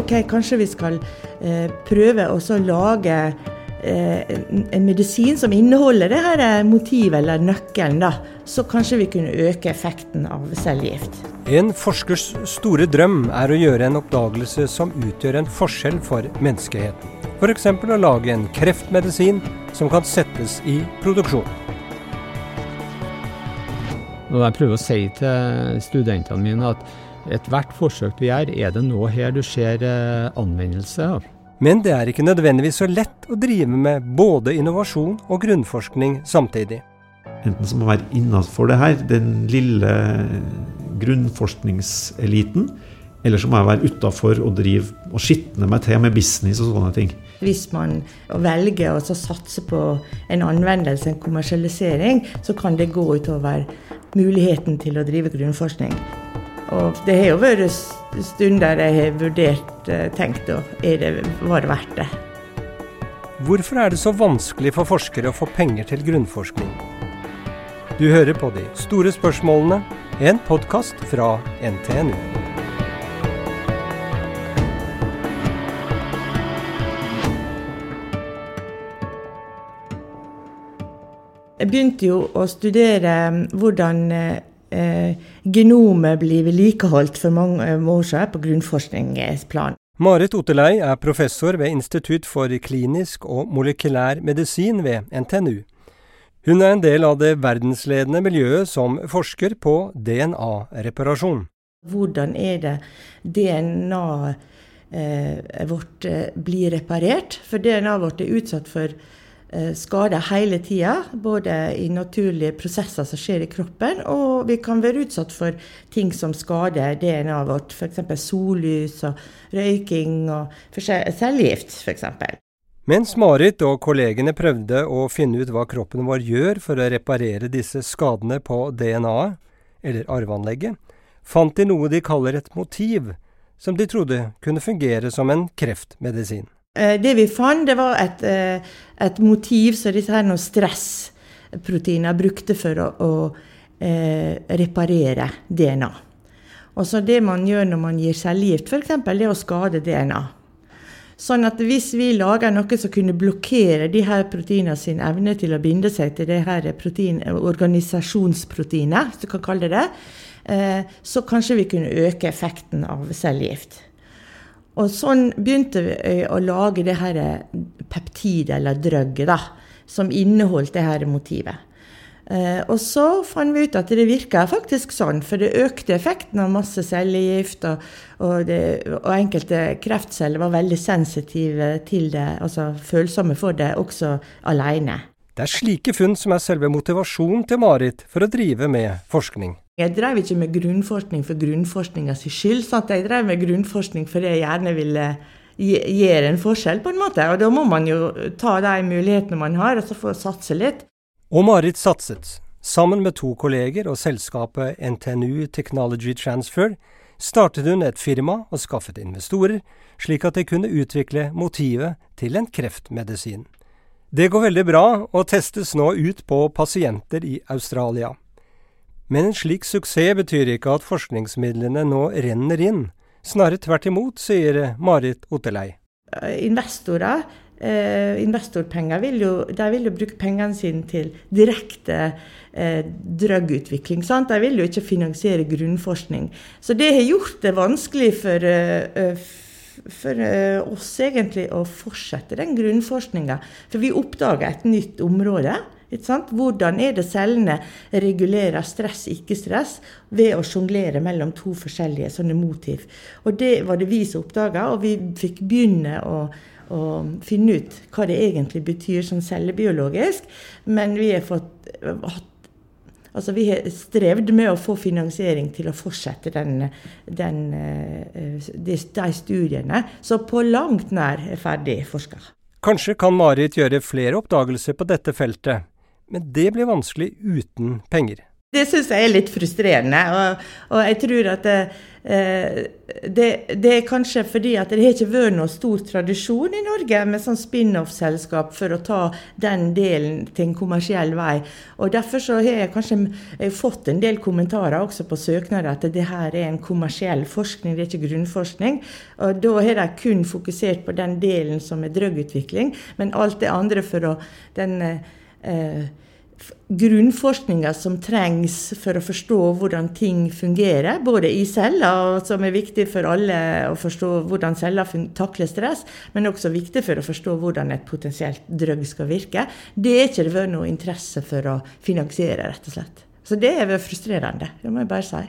ok, kanskje vi skal eh, prøve å lage eh, en medisin som inneholder det her eh, motivet eller nøkkelen, da. Så kanskje vi kunne øke effekten av cellegift. En forskers store drøm er å gjøre en oppdagelse som utgjør en forskjell for menneskeheten. F.eks. å lage en kreftmedisin som kan settes i produksjon. Og jeg prøver å si til studentene mine at ethvert forsøk du gjør, er det noe her du ser eh, anvendelse av. Men det er ikke nødvendigvis så lett å drive med både innovasjon og grunnforskning samtidig. Enten så må være innafor det her, den lille grunnforskningseliten, eller så må jeg være utafor og drive og skitne meg til med business og sånne ting. Hvis man velger å satse på en anvendelse, en kommersialisering, så kan det gå utover muligheten til å drive grunnforskning. Og det har jo vært stunder jeg har vurdert, eh, tenkt og er det, var det verdt det? Hvorfor er det så vanskelig for forskere å få penger til grunnforskning? Du hører på De store spørsmålene, en podkast fra NTNU. Jeg begynte jo å studere hvordan eh, genomet blir vedlikeholdt for mange år siden på grunnforskningsplan. Marit Otelei er professor ved Institutt for klinisk og molekylær medisin ved NTNU. Hun er en del av det verdensledende miljøet som forsker på DNA-reparasjon. Hvordan er det DNA-et eh, vårt eh, blir reparert? For DNA-et vårt er utsatt for Eh, skader hele tida, både i naturlige prosesser som skjer i kroppen, og vi kan være utsatt for ting som skader DNA-et vårt, f.eks. sollys og røyking og cellegift f.eks. Mens Marit og kollegene prøvde å finne ut hva kroppen vår gjør for å reparere disse skadene på DNA-et, eller arveanlegget, fant de noe de kaller et motiv, som de trodde kunne fungere som en kreftmedisin. Eh, det vi fant, det var et, eh, et motiv som disse her stressproteiner brukte for å, å eh, reparere DNA. Og så Det man gjør når man gir cellegift, f.eks., det er å skade DNA. Sånn at hvis vi lager noe som kunne blokkere de her proteinene sin evne til å binde seg til det her protein, organisasjonsproteinet, hvis du kan kalle det det, så kanskje vi kunne øke effekten av cellegift. Og sånn begynte vi eh, å lage det her peptidet, eller drøgget, da, som inneholdt det her motivet. Eh, og så fant vi ut at det virka faktisk sånn, for det økte effekten av masse cellegift, og, og, det, og, enkelte kreftceller var veldig sensitive til det, altså følsomme for det, også alene. Det er slike funn som er selve motivasjonen til Marit for å drive med forskning. Jeg drev ikke med grunnforskning for grunnforskningas skyld. Sant? Jeg drev med grunnforskning fordi jeg gjerne ville gjøre en forskjell, på en måte. Og da må man jo ta de mulighetene man har, og så få satse litt. Og Marit satset. Sammen med to kolleger og selskapet NTNU Technology Transfer startet hun et firma og skaffet investorer, slik at de kunne utvikle motivet til en kreftmedisin. Det går veldig bra og testes nå ut på pasienter i Australia. Men en slik suksess betyr ikke at forskningsmidlene nå renner inn. Snarere tvert imot, sier Marit Otterlei. Eh, investorer, eh, investorpenger, vil jo, de vil jo bruke pengene sine til direkte eh, drugutvikling. Sant? De vil jo ikke finansiere grunnforskning. Så det har gjort det vanskelig for, eh, for eh, oss egentlig å fortsette den grunnforskninga. For vi oppdager et nytt område. Hvordan er det cellene regulerer stress, ikke stress, ved å sjonglere mellom to forskjellige sånne motiv. Og Det var det vi som oppdaga, og vi fikk begynne å, å, finne ut hva det egentlig betyr sånn cellebiologisk. Men vi har fått Altså, vi har strevd med å få finansiering til å fortsette den, den, eh, de, de, studiene, som på langt nær er ferdig forska. Kanskje kan Marit gjøre flere oppdagelser på dette feltet, men det blir vanskelig uten penger. Det syns jeg er litt frustrerende. Og, og jeg tror at det, eh, det, det, er kanskje fordi at det har ikke vært noen stor tradisjon i Norge med sånn spin-off-selskap for å ta den delen til en kommersiell vei. Og Derfor så har jeg kanskje jeg fått en del kommentarer også på søknader at det her er en kommersiell forskning, det er ikke grunnforskning. Og Da har de kun fokusert på den delen som er drøggutvikling, men alt det andre for å den eh, grunnforskninga som trengs for å forstå hvordan ting fungerer, både i celler, som er viktig for alle å forstå hvordan celler takler stress, men også viktig for å forstå hvordan et potensielt drøgg skal virke. Det er ikke det vært noe interesse for å finansiere, rett og slett. Så det er frustrerende, det må jeg bare si.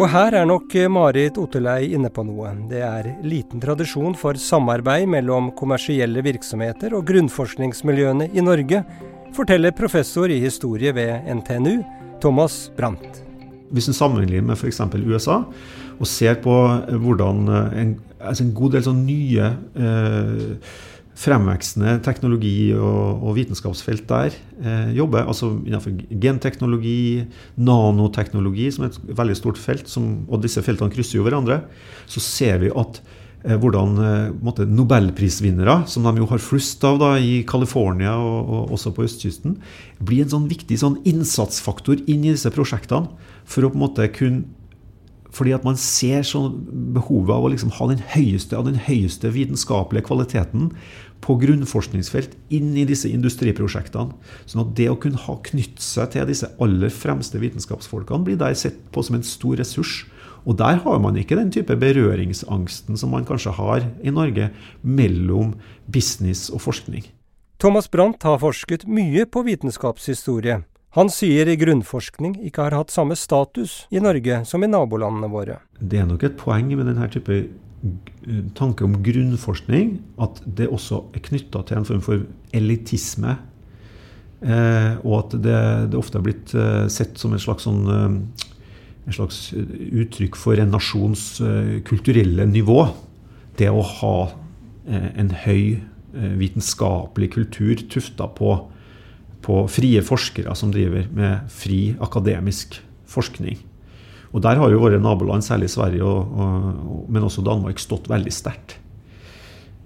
Og her er nok Marit Otterlei inne på noe. Det er liten tradisjon for samarbeid mellom kommersielle virksomheter og grunnforskningsmiljøene i Norge, forteller professor i historie ved NTNU, Thomas Brandt. Hvis en sammenligner med f.eks. USA, og ser på hvordan en, altså en god del sånn nye eh, fremvekstende teknologi- og, og vitenskapsfelt der eh, jobber. Altså innenfor genteknologi, nanoteknologi, som er et veldig stort felt, som, og disse feltene krysser jo hverandre. Så ser vi at eh, hvordan eh, nobelprisvinnere, som de jo har flust av da, i California og, og, også på østkysten, blir en sånn viktig sånn innsatsfaktor inn i disse prosjektene for å på en måte kunne fordi at man ser sånn behovet av å liksom ha den høyeste den høyeste vitenskapelige kvaliteten på grunnforskningsfelt inn i disse industriprosjektene. Sånn at det å kunne ha knytte seg til disse aller fremste vitenskapsfolkene blir der sett på som en stor ressurs. Og der har man ikke den type berøringsangsten som man kanskje har i Norge mellom business og forskning. Thomas Brandt har forsket mye på vitenskapshistorie. Han sier grunnforskning ikke har hatt samme status i Norge som i nabolandene våre. Det er nok et poeng med denne type tanke om grunnforskning at det også er knytta til en form for elitisme. Eh, og at det, det, ofte har blitt eh, sett som en slags, sånn, eh, en slags uttrykk for en nasjons eh, kulturelle nivå. Det å ha eh, en høy eh, vitenskapelig kultur tufta på, på frie forskere som driver med fri akademisk forskning. Og Der har jo våre naboland, særlig Sverige, og, og, men også Danmark, stått veldig sterkt.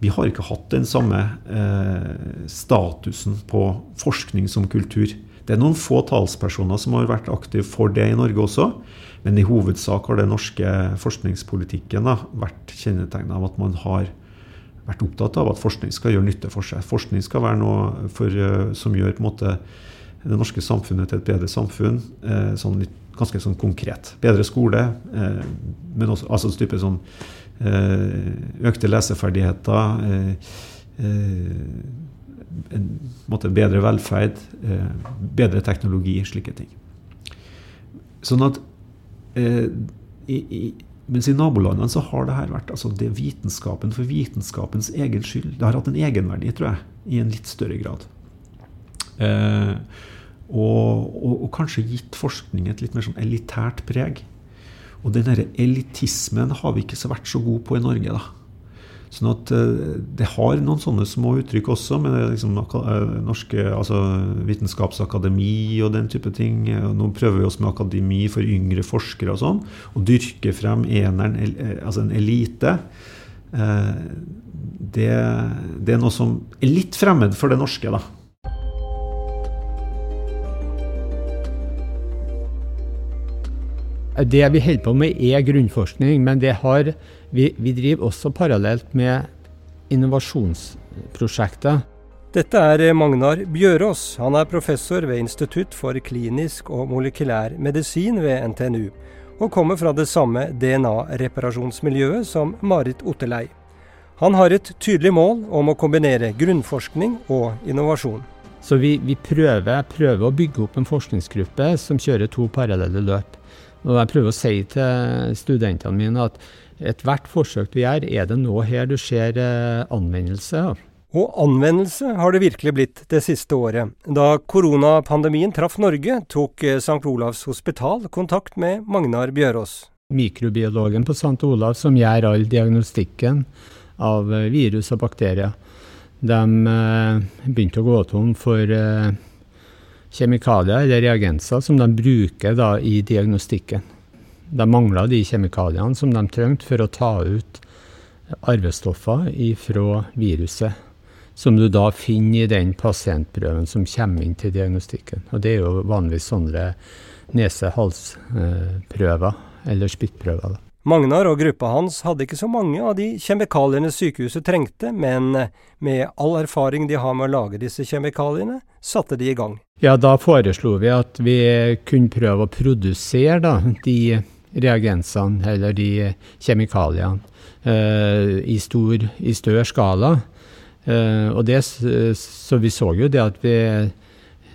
Vi har ikke hatt den samme eh, statusen på forskning som kultur. Det er noen få talspersoner som har vært aktive for det i Norge også. Men i hovedsak har den norske forskningspolitikken da, vært kjennetegna av at man har vært opptatt av at forskning skal gjøre nytte for seg. Forskning skal være noe for, uh, som gjør på en måte det norske samfunnet til et bedre samfunn. Eh, sånn litt ganske sånn konkret. Bedre skole, eh, men også altså type sånn eh, økte leseferdigheter. Eh, eh, en måte bedre velferd, eh, bedre teknologi, slike ting. Sånn at i, i, mens i nabolandene så har det her vært altså det vitenskapen for vitenskapens egen skyld. Det har hatt en egenverdi, tror jeg, i en litt større grad. Eh, og, og, og, kanskje gitt forskning et litt mer sånn elitært preg. Og den elitismen har vi ikke så vært så gode på i Norge. da. Sånn at uh, Det har noen sånne små uttrykk også, med liksom, uh, norske altså, vitenskapsakademi og den type ting. Nå prøver vi oss med akademi for yngre forskere og sånn. Og dyrke frem eneren, uh, altså en elite. Det, det, er noe som er litt fremmed for det norske. da. Det vi holder på med, er grunnforskning, men har, vi, vi, driver også parallelt med innovasjonsprosjekter. Dette er Magnar Bjørås. Han er professor ved Institutt for klinisk og molekylær medisin ved NTNU, og kommer fra det samme DNA-reparasjonsmiljøet som Marit Otterlei. Han har et tydelig mål om å kombinere grunnforskning og innovasjon. Så vi, vi prøver, prøver å bygge opp en forskningsgruppe som kjører to parallelle løp. Og jeg prøver å si til studentene mine at ethvert forsøk du gjør, er det nå her du ser anvendelse anvendelse. Og anvendelse har det virkelig blitt det siste året. Da koronapandemien traff Norge, tok eh, St. Olavs hospital kontakt med Magnar Bjørås. Mikrobiologen på St. Olav som gjør all diagnostikken av eh, virus og bakterier, de begynte å gå tom for kjemikalier eller reagenser som de bruker da i diagnostikken. De mangla de kjemikaliene som de trengte for å ta ut arvestoffer fra viruset. Som du da finner i den pasientprøven som kommer inn til diagnostikken. Og det er jo vanligvis sånne nese-hals-prøver, eller spyttprøver. Magnar og gruppa hans hadde ikke så mange av de kjemikaliene sykehuset trengte, men med all erfaring de har med å lage disse kjemikaliene, satte de i gang. Ja, da foreslo vi at vi kunne prøve å produsere da, de reagensene, eller de kjemikaliene, uh, i, stor, i større skala. Uh, og det, så vi så jo det at vi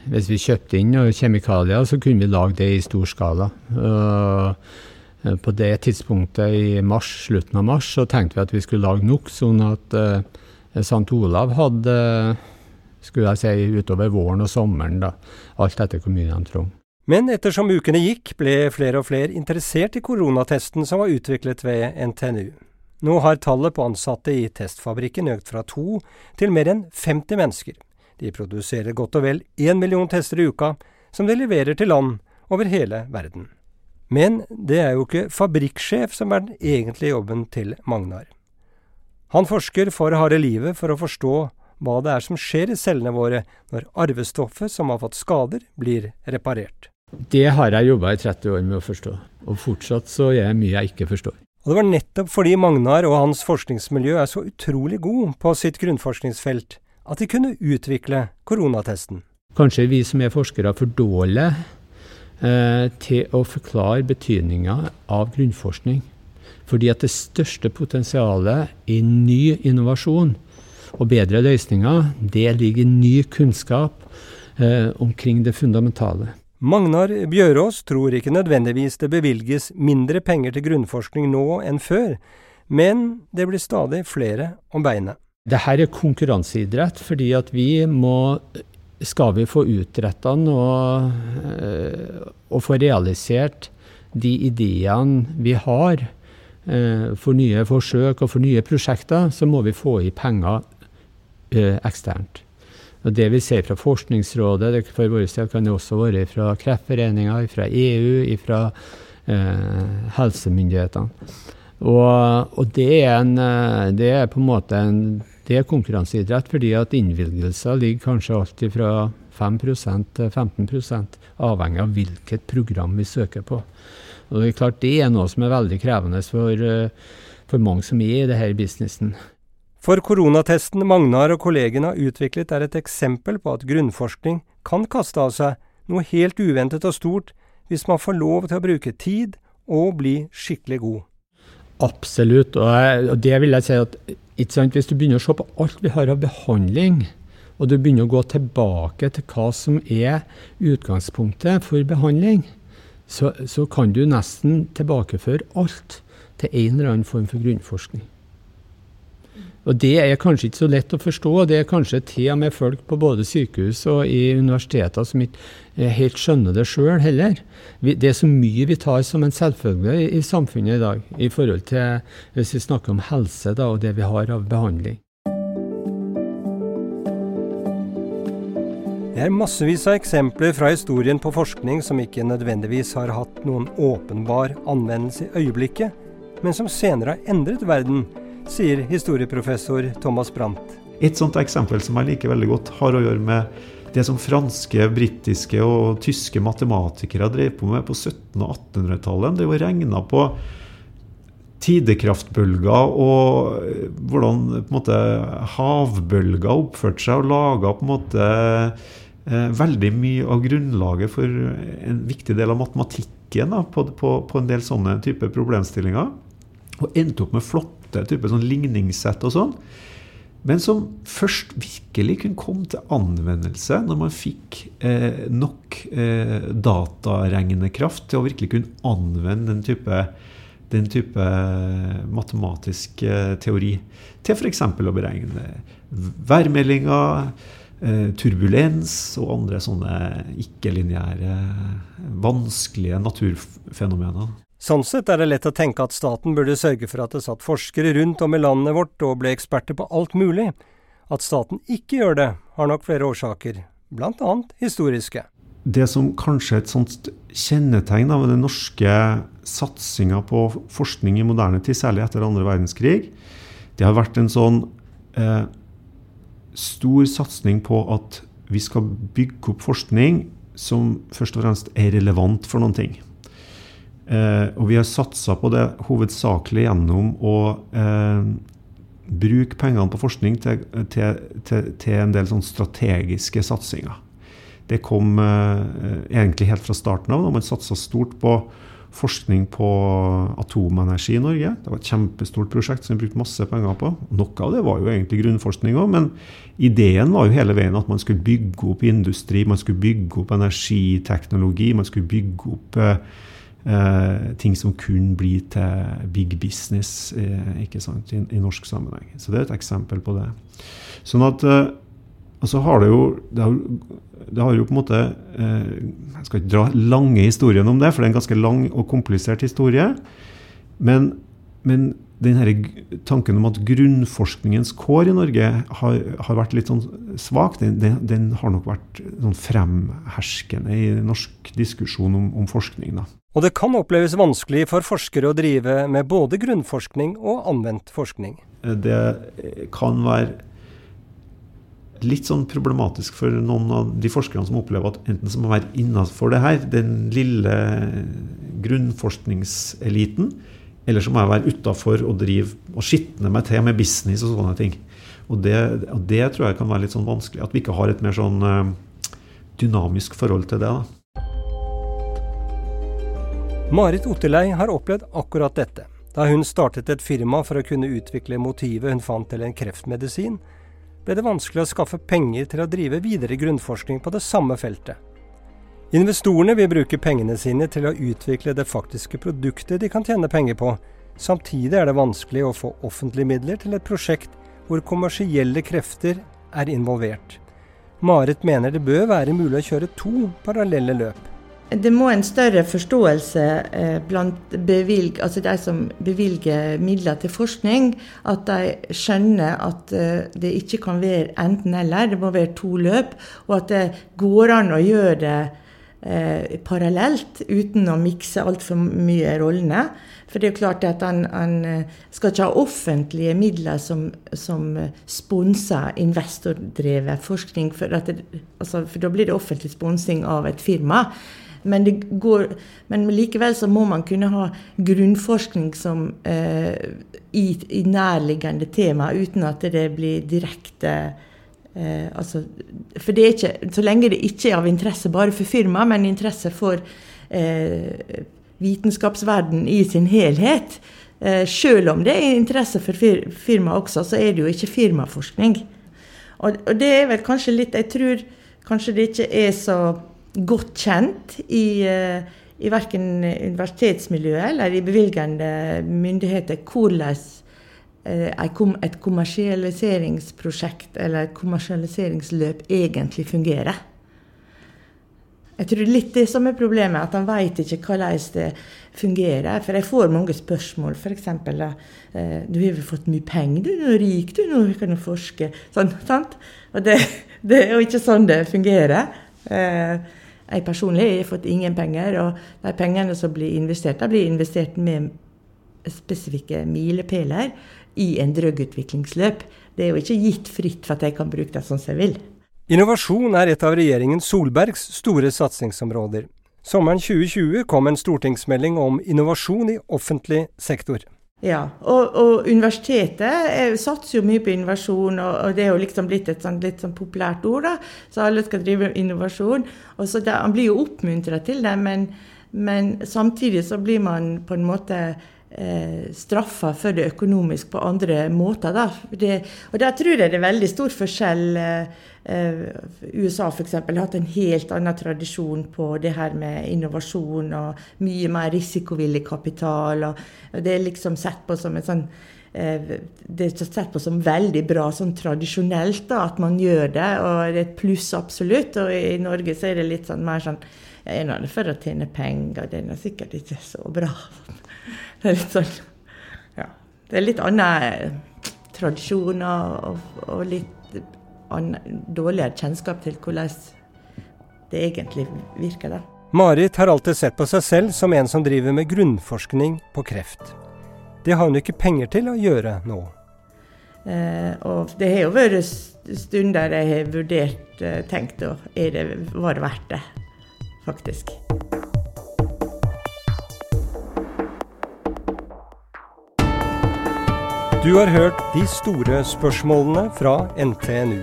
hvis vi kjøpte inn kjemikalier, så kunne vi lage det i stor skala. Uh, Eh, på det tidspunktet i mars, slutten av mars så tenkte vi at vi skulle lage nok, sånn at uh, St. Olav hadde skulle jeg si, utover våren og sommeren, da, alt etter hvor mye de trengte. Men ettersom ukene gikk, ble flere og flere interessert i koronatesten som var utviklet ved NTNU. Nå har tallet på ansatte i testfabrikken økt fra to til mer enn 50 mennesker. De produserer godt og vel én million tester i uka, som de leverer til land over hele verden. Men det er jo ikke fabrikksjef som er den egentlige jobben til Magnar. Han forsker for harde livet for å forstå hva det er som skjer i cellene våre når arvestoffet som har fått skader, blir reparert. Det har jeg jobba i 30 år med å forstå, og fortsatt så er det mye jeg ikke forstår. Og det var nettopp fordi Magnar og hans forskningsmiljø er så utrolig god på sitt grunnforskningsfelt, at de kunne utvikle koronatesten. Kanskje vi som er forskere for dårlige til å forklare betydninga av grunnforskning. Fordi at det største potensialet i ny innovasjon og bedre løsninger, det ligger i ny kunnskap eh, omkring det fundamentale. Magnar Bjørås tror ikke nødvendigvis det bevilges mindre penger til grunnforskning nå enn før, men det blir stadig flere om beinet. Dette er konkurranseidrett, fordi at vi må skal vi få utretta noe eh, og få realisert de ideene vi har eh, for nye forsøk og for nye prosjekter, så må vi få i penger eh, eksternt. Og Det vi ser fra Forskningsrådet, det for vår del kan det også være fra Kreftforeninga, fra EU, fra eh, helsemyndighetene. Og, og det, er en, det, er på en måte en det er konkurranseidrett fordi at innvilgelser ligger kanskje alltid fra 5% til 15% avhengig av hvilket program vi søker på. Og Det er klart det er noe som er veldig krevende for, eh, for mange som er i denne businessen. For koronatesten Magnar og kollegene har utviklet er et eksempel på at grunnforskning kan kaste av seg noe helt uventet og stort hvis man får lov til å bruke tid og bli skikkelig god. Absolutt, og, det vil jeg si at hvis du begynner å se på alt vi har av behandling, og du begynner å gå tilbake til hva som er utgangspunktet for behandling, så, så kan du nesten tilbakeføre alt til en eller annen form for grunnforskning. Og Det er kanskje ikke så lett å forstå. og Det er kanskje til og med folk på både sykehus og i universiteter som ikke helt skjønner det sjøl heller. Det er så mye vi tar som en selvfølge i, samfunnet i dag, i forhold til hvis vi snakker om helse da, og det vi har av behandling. Det er massevis av eksempler fra historien på forskning som ikke nødvendigvis har hatt noen åpenbar anvendelse i øyeblikket, men som senere har endret verden sier historieprofessor Thomas Brandt. Et sånt eksempel som jeg liker veldig godt, har å gjøre med det som franske, britiske og tyske matematikere drev på med på 1700- og 1800-tallet. Det regna på tidekraftbølger og eh, hvordan måte, havbølger oppførte seg, og laga på en måte eh, veldig mye av grunnlaget for en viktig del av matematikken da, på, på, på, en del sånne type problemstillinger. Og endte opp med flott flotte type sånn ligningssett og sånn. Men som først virkelig kunne komme til anvendelse når man fikk eh, nok eh, dataregnekraft til å virkelig kunne anvende den type, den type matematisk eh, teori. Til f.eks. å beregne værmeldinger, eh, turbulens og andre sånne ikke-lineære, vanskelige naturfenomener. Sånn sett er det lett å tenke at staten burde sørge for at det satt forskere rundt om i landet vårt og ble eksperter på alt mulig. At staten ikke gjør det, har nok flere årsaker, annet historiske. det som kanskje er et sånt kjennetegn av den norske satsinga på forskning i moderne tid, særlig etter andre verdenskrig, det har vært en sånn eh, stor satsing på at vi skal bygge opp forskning som først og fremst er relevant for noen ting. Eh, og vi har satsa på det hovedsakelig gjennom å eh, bruke pengene på forskning til, til, til, til en del sånn strategiske satsinger. Det kom eh, egentlig helt fra starten av, da man satsa stort på forskning på atomenergi i Norge. Det var et kjempestort prosjekt som vi brukte masse penger på. Noe av det var jo egentlig grunnforskning òg, men ideen var jo hele veien at man skulle bygge opp industri, man skulle bygge opp energiteknologi, man skulle bygge opp eh, eh ting som kun blir til big business eh, sant, i, i, norsk sammenheng. Så det er et eksempel på det. Sånn at eh, og har det jo det har, det har jo på en måte eh, Jeg skal ikke dra lange historien om det, for det er en ganske lang og komplisert historie. Men, men denne tanken om at grunnforskningens kår i Norge har, har vært litt sånn svak, den, den, den, har nok vært sånn fremherskende i norsk diskusjon om, om forskning. Da. Og det kan oppleves vanskelig for forskere å drive med både grunnforskning og anvendt forskning? Det kan være litt sånn problematisk for noen av de forskerne som opplever at enten så må være innafor det her, den lille grunnforskningseliten, eller så må jeg være utafor og drive og skitne meg til med business og sånne ting. Og det, og det, tror jeg kan være litt sånn vanskelig. At vi ikke har et mer sånn uh, dynamisk forhold til det. da. Marit Otterlei har opplevd akkurat dette. Da hun startet et firma for å kunne utvikle motivet hun fant til en kreftmedisin, ble det vanskelig å skaffe penger til å drive videre grunnforskning på det samme feltet. Investorene vil bruke pengene sine til å utvikle det faktiske produktet de kan tjene penger på. Samtidig er det vanskelig å få offentlige midler til et prosjekt hvor kommersielle krefter er involvert. Marit mener det bør være mulig å kjøre to parallelle løp det må en større forståelse eh, blant bevilg, altså de som bevilger midler til forskning, at de skjønner at eh, det ikke kan være enten-eller, det må være to løp. Og at det går an å gjøre det eh, parallelt uten å mikse altfor mye rollene. For det er jo klart at han, han eh, skal ikke ha offentlige midler som, som sponser investordrevet forskning, for, det, altså, for da blir det offentlig sponsing av et firma. Men, går, men, likevel så må man kunne ha grunnforskning som, eh, i, i, nærliggende tema, uten at det blir direkte eh, altså, For det er ikke, så lenge det ikke er av interesse bare for firmaet, men interesse for eh, vitenskapsverden i sin helhet, eh, selv om det er interesse for fir firmaet også, så er det jo ikke firmaforskning. Og, og det er vel kanskje litt Jeg tror kanskje det ikke er så godt kjent i, eh, i verken universitetsmiljøet eller i bevilgende myndigheter hvordan et kommersialiseringsprosjekt eller et kommersialiseringsløp egentlig fungerer. Jeg tror litt det som er problemet, at han veit ikke hvordan det fungerer. For jeg får mange spørsmål, f.eks. Eh, du har vel fått mye penger, du er rik, du nå kan du forske. Sånn, sant? Og det, det er jo ikke sånn det fungerer. Eh, jeg personlig har fått ingen penger, og de pengene som blir investert, blir investert med spesifikke milepæler i en drøgutviklingsløp. Det er jo ikke gitt fritt for at jeg kan bruke det sånn som jeg vil. Innovasjon er et av regjeringen Solbergs store satsingsområder. Sommeren 2020 kom en stortingsmelding om innovasjon i offentlig sektor. Ja, og, og universitetet satser jo mye på innovasjon, og, og, det er jo liksom blitt et sånt, litt sånn populært ord. da, Så alle skal drive innovasjon. og så det, Man blir jo oppmuntra til det, men, men, samtidig så blir man på en måte eh, straffa for det økonomisk på andre måter. da. Det, og der tror jeg det er veldig stor forskjell. Eh, Eh, USA f.eks. har hatt en helt annen tradisjon på det her med innovasjon og mye mer risikovillig kapital. og Det er liksom sett på som en sånn eh, det er sett på som veldig bra sånn tradisjonelt da, at man gjør det, og det er et pluss absolutt. Og i Norge så er det litt sånn mer sånn Jeg er det for å tjene penger, den er sikkert ikke så bra. Det er litt sånn Ja. Det er litt andre tradisjoner og, og litt dårligere kjennskap til hvordan det egentlig virker, da. Marit har alltid sett på seg selv som en som driver med grunnforskning på kreft. Det har hun ikke penger til å gjøre nå. Eh, og det har jo vært stunder jeg har vurdert, eh, tenkt og er det, var det verdt det, faktisk. Du har hørt De store spørsmålene fra NTNU.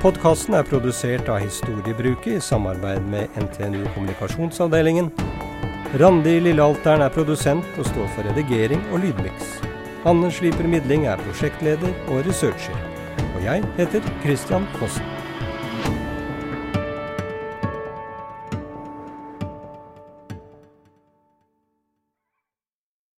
Podkasten er produsert av Historiebruket i samarbeid med NTNU Kommunikasjonsavdelingen. Randi Lillealteren er produsent og står for redigering og lydmiks. Anne Sliper Midling er prosjektleder og researcher. Og jeg heter Christian Fossen.